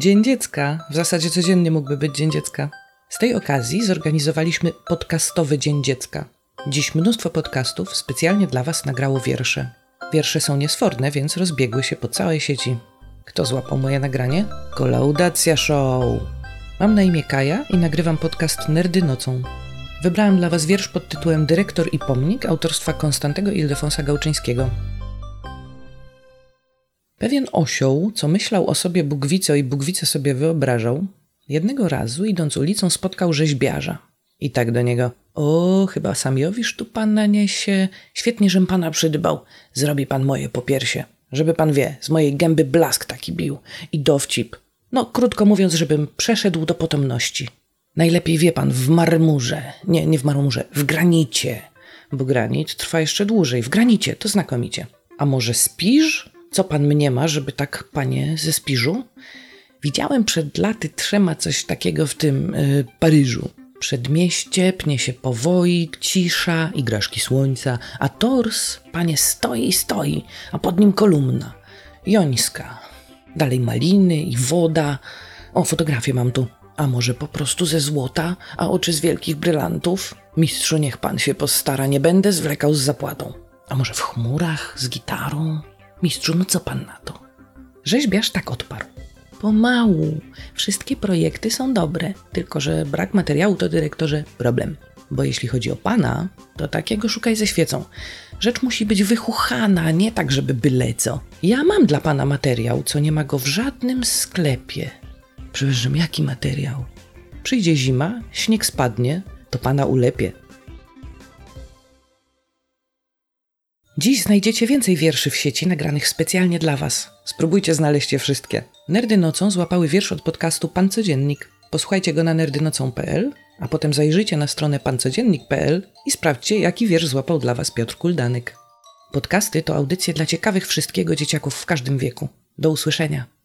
Dzień Dziecka. W zasadzie codziennie mógłby być Dzień Dziecka. Z tej okazji zorganizowaliśmy podcastowy Dzień Dziecka. Dziś mnóstwo podcastów specjalnie dla Was nagrało wiersze. Wiersze są niesforne, więc rozbiegły się po całej sieci. Kto złapał moje nagranie? Kolaudacja Show! Mam na imię Kaja i nagrywam podcast Nerdy Nocą. Wybrałem dla Was wiersz pod tytułem Dyrektor i Pomnik autorstwa Konstantego Ildefonsa Gałczyńskiego. Pewien osioł, co myślał o sobie Bógwico i Bógwice sobie wyobrażał, jednego razu idąc ulicą spotkał rzeźbiarza. I tak do niego, o, chyba samiowisz tu pana niesie, świetnie, żem pana przydbał, zrobi pan moje popiersie. Żeby pan wie, z mojej gęby blask taki bił i dowcip. No, krótko mówiąc, żebym przeszedł do potomności. Najlepiej wie pan w marmurze, nie, nie w marmurze, w granicie, bo granit trwa jeszcze dłużej, w granicie, to znakomicie. A może spiż? Co pan mnie ma, żeby tak, panie, ze Spiżu? Widziałem przed laty trzema coś takiego w tym y, Paryżu. Przedmieście pnie się powoi, cisza, igraszki słońca, a tors, panie, stoi i stoi, a pod nim kolumna. Jońska. Dalej maliny i woda. O, fotografię mam tu. A może po prostu ze złota, a oczy z wielkich brylantów? Mistrzu, niech pan się postara, nie będę zwlekał z zapłatą. A może w chmurach, z gitarą? Mistrzu, no co pan na to? Rzeźbiarz tak odparł. Pomału. Wszystkie projekty są dobre, tylko że brak materiału to dyrektorze problem. Bo jeśli chodzi o pana, to takiego szukaj ze świecą. Rzecz musi być wychuchana, nie tak, żeby byle co. Ja mam dla pana materiał, co nie ma go w żadnym sklepie. Przepraszam, jaki materiał? Przyjdzie zima, śnieg spadnie, to pana ulepie. Dziś znajdziecie więcej wierszy w sieci nagranych specjalnie dla Was. Spróbujcie znaleźć je wszystkie. Nerdy nocą złapały wiersz od podcastu Pan Codziennik. Posłuchajcie go na nerdynocą.pl, a potem zajrzyjcie na stronę pancodziennik.pl i sprawdźcie, jaki wiersz złapał dla Was Piotr Kuldanek. Podcasty to audycje dla ciekawych wszystkiego dzieciaków w każdym wieku. Do usłyszenia.